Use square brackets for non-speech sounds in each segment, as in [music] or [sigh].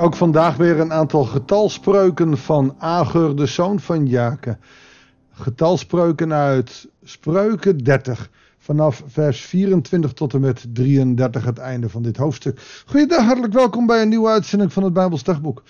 Ook vandaag weer een aantal getalspreuken van Agur, de zoon van Jaken. Getalspreuken uit Spreuken 30. Vanaf vers 24 tot en met 33 het einde van dit hoofdstuk. Goeiedag, hartelijk welkom bij een nieuwe uitzending van het Bijbels Dagboek.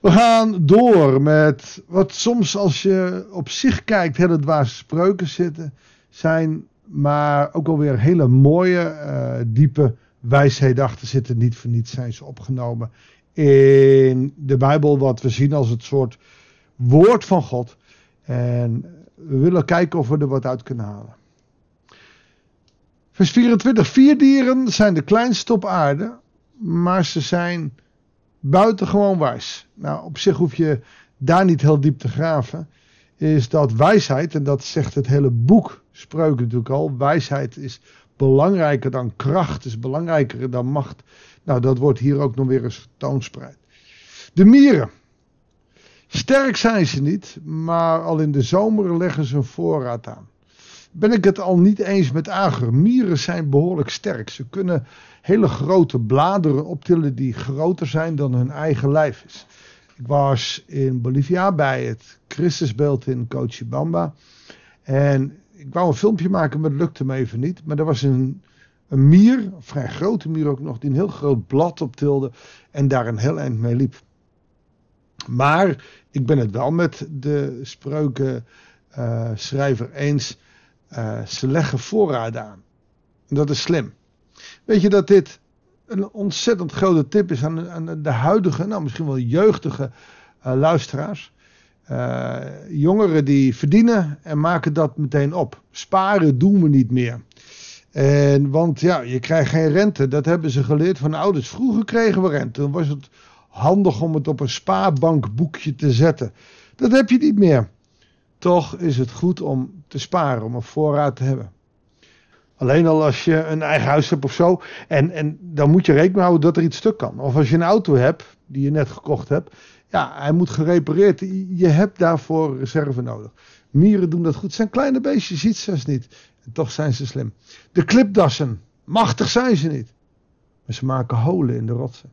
We gaan door met wat soms als je op zich kijkt hele dwaze spreuken zitten. Zijn maar ook alweer hele mooie, uh, diepe wijsheden achter zitten. Niet voor niets zijn ze opgenomen in de Bijbel wat we zien als het soort woord van God. En we willen kijken of we er wat uit kunnen halen. Vers 24. Vier dieren zijn de kleinste op aarde, maar ze zijn buitengewoon wijs. Nou, op zich hoef je daar niet heel diep te graven. Is dat wijsheid, en dat zegt het hele boek Spreuken natuurlijk al. Wijsheid is belangrijker dan kracht, is belangrijker dan macht. Nou, dat wordt hier ook nog weer eens getoonspreid. De mieren. Sterk zijn ze niet, maar al in de zomer leggen ze een voorraad aan. Ben ik het al niet eens met Ager. Mieren zijn behoorlijk sterk. Ze kunnen hele grote bladeren optillen die groter zijn dan hun eigen lijf is. Ik was in Bolivia bij het Christusbeeld in Cochabamba. En ik wou een filmpje maken, maar dat lukte me even niet. Maar er was een, een mier, een vrij grote mier ook nog, die een heel groot blad optilde en daar een heel eind mee liep. Maar ik ben het wel met de spreukenschrijver uh, eens. Uh, ze leggen voorraden aan. Dat is slim. Weet je dat dit een ontzettend grote tip is aan, aan de huidige, nou misschien wel jeugdige uh, luisteraars. Jongeren die verdienen en maken dat meteen op. Sparen doen we niet meer. En, want ja, je krijgt geen rente. Dat hebben ze geleerd van de ouders. Vroeger kregen we rente. Dan was het handig om het op een spaarbankboekje te zetten. Dat heb je niet meer. Toch is het goed om te sparen, om een voorraad te hebben. Alleen al als je een eigen huis hebt of zo. En, en dan moet je rekening houden dat er iets stuk kan. Of als je een auto hebt, die je net gekocht hebt. Ja, hij moet gerepareerd. Je hebt daarvoor reserve nodig. Mieren doen dat goed. Het zijn kleine beestjes, je ziet ze niet. Toch zijn ze slim. De klipdassen, machtig zijn ze niet. Maar ze maken holen in de rotsen.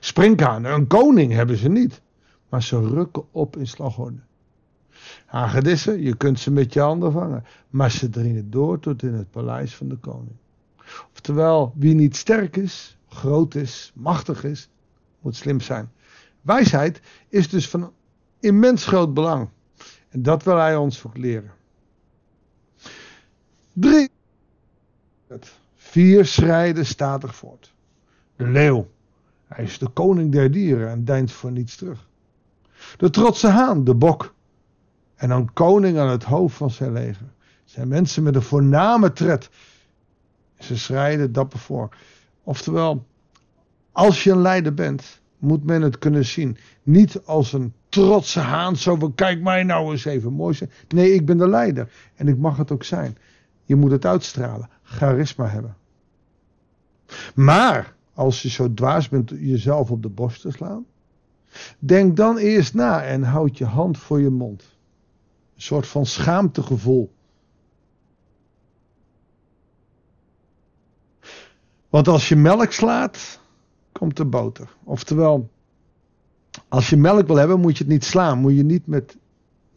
Sprinkhanen, een koning hebben ze niet. Maar ze rukken op in slagorde. Hagedissen, je kunt ze met je handen vangen. Maar ze dringen door tot in het paleis van de koning. Oftewel, wie niet sterk is, groot is, machtig is, moet slim zijn. Wijsheid is dus van immens groot belang. En dat wil hij ons ook leren. Drie. Vier schrijden statig voort. De leeuw. Hij is de koning der dieren en deint voor niets terug. De trotse haan, de bok. En dan koning aan het hoofd van zijn leger. Zijn mensen met een voorname tred. Ze schrijden dapper voor. Oftewel, als je een leider bent, moet men het kunnen zien. Niet als een trotse haan, zo van kijk mij nou eens even mooi zijn. Nee, ik ben de leider en ik mag het ook zijn. Je moet het uitstralen, charisma hebben. Maar als je zo dwaas bent jezelf op de borst te slaan, denk dan eerst na en houd je hand voor je mond. Een soort van schaamtegevoel. Want als je melk slaat, komt er boter. Oftewel, als je melk wil hebben, moet je het niet slaan. Moet je niet met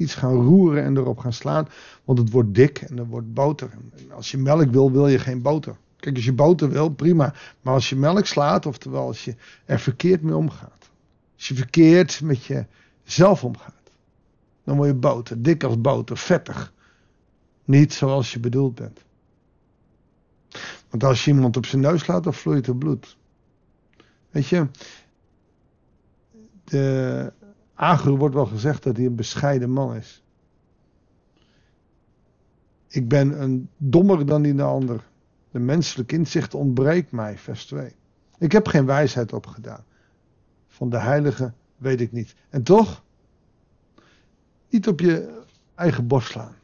iets gaan roeren en erop gaan slaan. Want het wordt dik en er wordt boter. Als je melk wil, wil je geen boter. Kijk, als je boter wil, prima. Maar als je melk slaat, oftewel als je er verkeerd mee omgaat. Als je verkeerd met jezelf omgaat. Dan word je boter. Dik als boter. Vettig. Niet zoals je bedoeld bent. Want als je iemand op zijn neus slaat, dan vloeit er bloed. Weet je, de Agur wordt wel gezegd dat hij een bescheiden man is. Ik ben een dommer dan die de ander. De menselijke inzicht ontbreekt mij, vers 2. Ik heb geen wijsheid opgedaan. Van de heilige weet ik niet. En toch, niet op je eigen borst slaan.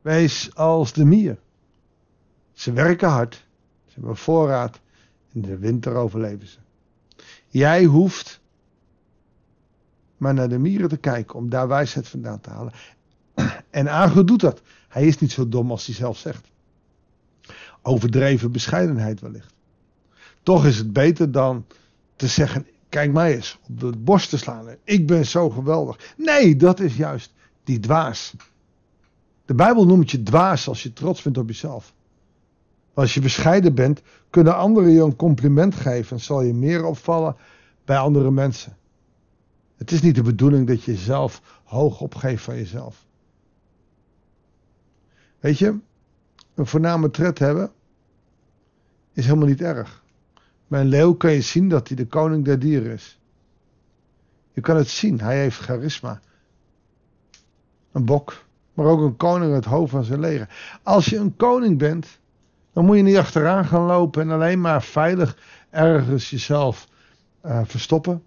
Wees als de mier. Ze werken hard. Ze hebben voorraad. In de winter overleven ze. Jij hoeft maar naar de mieren te kijken om daar wijsheid vandaan te halen. [clears throat] En Agur doet dat. Hij is niet zo dom als hij zelf zegt. Overdreven bescheidenheid wellicht. Toch is het beter dan te zeggen: kijk mij eens op de borst te slaan. Ik ben zo geweldig. Nee, dat is juist die dwaas. De Bijbel noemt je dwaas als je trots bent op jezelf. Als je bescheiden bent, kunnen anderen je een compliment geven en zal je meer opvallen bij andere mensen. Het is niet de bedoeling dat je jezelf hoog opgeeft van jezelf. Weet je, een voorname tred hebben is helemaal niet erg. Bij een leeuw kan je zien dat hij de koning der dieren is. Je kan het zien, hij heeft charisma. Een bok, maar ook een koning het hoofd van zijn leger. Als je een koning bent, dan moet je niet achteraan gaan lopen en alleen maar veilig ergens jezelf uh, verstoppen.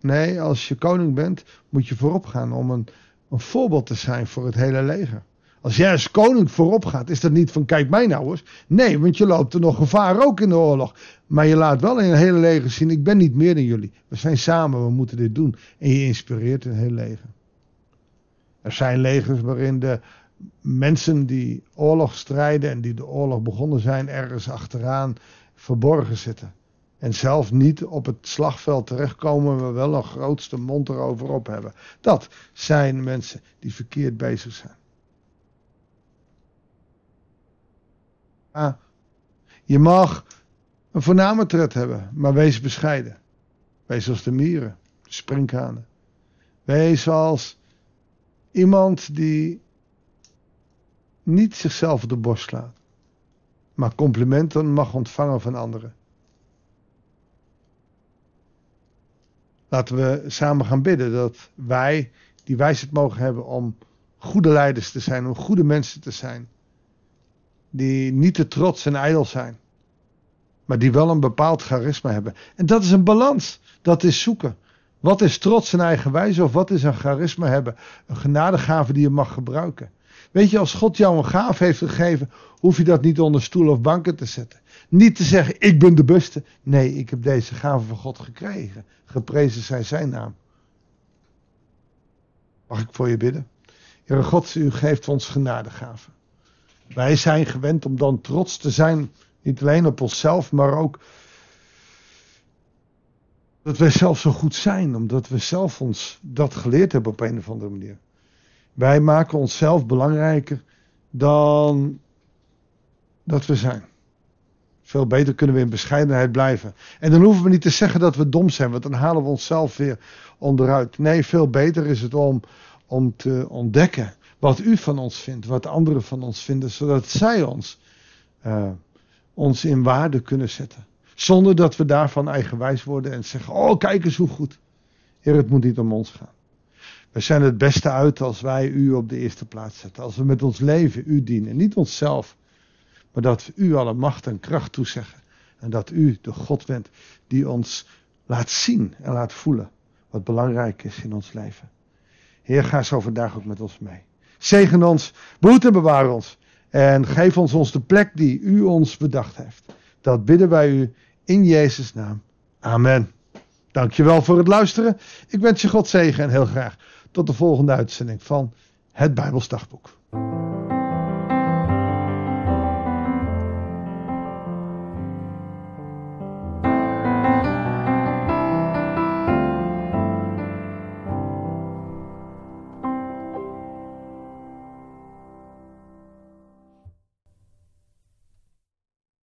Nee, als je koning bent, moet je voorop gaan om een, een voorbeeld te zijn voor het hele leger. Als jij als koning voorop gaat, is dat niet van kijk mij nou eens. Nee, want je loopt er nog gevaar ook in de oorlog. Maar je laat wel in een hele leger zien, ik ben niet meer dan jullie. We zijn samen, we moeten dit doen. En je inspireert een hele leger. Er zijn legers waarin de mensen die oorlog strijden en die de oorlog begonnen zijn, ergens achteraan verborgen zitten. En zelf niet op het slagveld terechtkomen, maar wel een grootste mond erover op hebben. Dat zijn mensen die verkeerd bezig zijn. Ah, je mag een voorname tred hebben, maar wees bescheiden. Wees als de mieren, de sprinkhanen. Wees als iemand die niet zichzelf op de borst slaat, maar complimenten mag ontvangen van anderen. Laten we samen gaan bidden dat wij die wijsheid mogen hebben om goede leiders te zijn, om goede mensen te zijn. Die niet te trots en ijdel zijn, maar die wel een bepaald charisma hebben. En dat is een balans, dat is zoeken. Wat is trots en eigenwijze of wat is een charisma hebben? Een genadegave die je mag gebruiken. Weet je, als God jou een gaaf heeft gegeven, hoef je dat niet onder stoel of banken te zetten. Niet te zeggen, ik ben de beste. Nee, ik heb deze gave van God gekregen. Geprezen zij zijn naam. Mag ik voor je bidden? Heere God, u geeft ons genadegaven. Wij zijn gewend om dan trots te zijn, niet alleen op onszelf, maar ook dat wij zelf zo goed zijn, omdat we zelf ons dat geleerd hebben op een of andere manier. Wij maken onszelf belangrijker dan dat we zijn. Veel beter kunnen we in bescheidenheid blijven. En dan hoeven we niet te zeggen dat we dom zijn, want dan halen we onszelf weer onderuit. Nee, veel beter is het om, om te ontdekken wat u van ons vindt, wat anderen van ons vinden, zodat zij ons, uh, ons in waarde kunnen zetten. Zonder dat we daarvan eigenwijs worden en zeggen: Oh, kijk eens hoe goed. Heer, het moet niet om ons gaan. We zijn het beste uit als wij u op de eerste plaats zetten. Als we met ons leven u dienen. Niet onszelf, maar dat we u alle macht en kracht toezeggen. En dat u de God bent die ons laat zien en laat voelen wat belangrijk is in ons leven. Heer, ga zo vandaag ook met ons mee. Zegen ons, behoed en bewaar ons. En geef ons ons de plek die u ons bedacht heeft. Dat bidden wij u in Jezus' naam. Amen. Dankjewel voor het luisteren. Ik wens je God zegen en heel graag tot de volgende uitzending van het Bijbelsdagboek.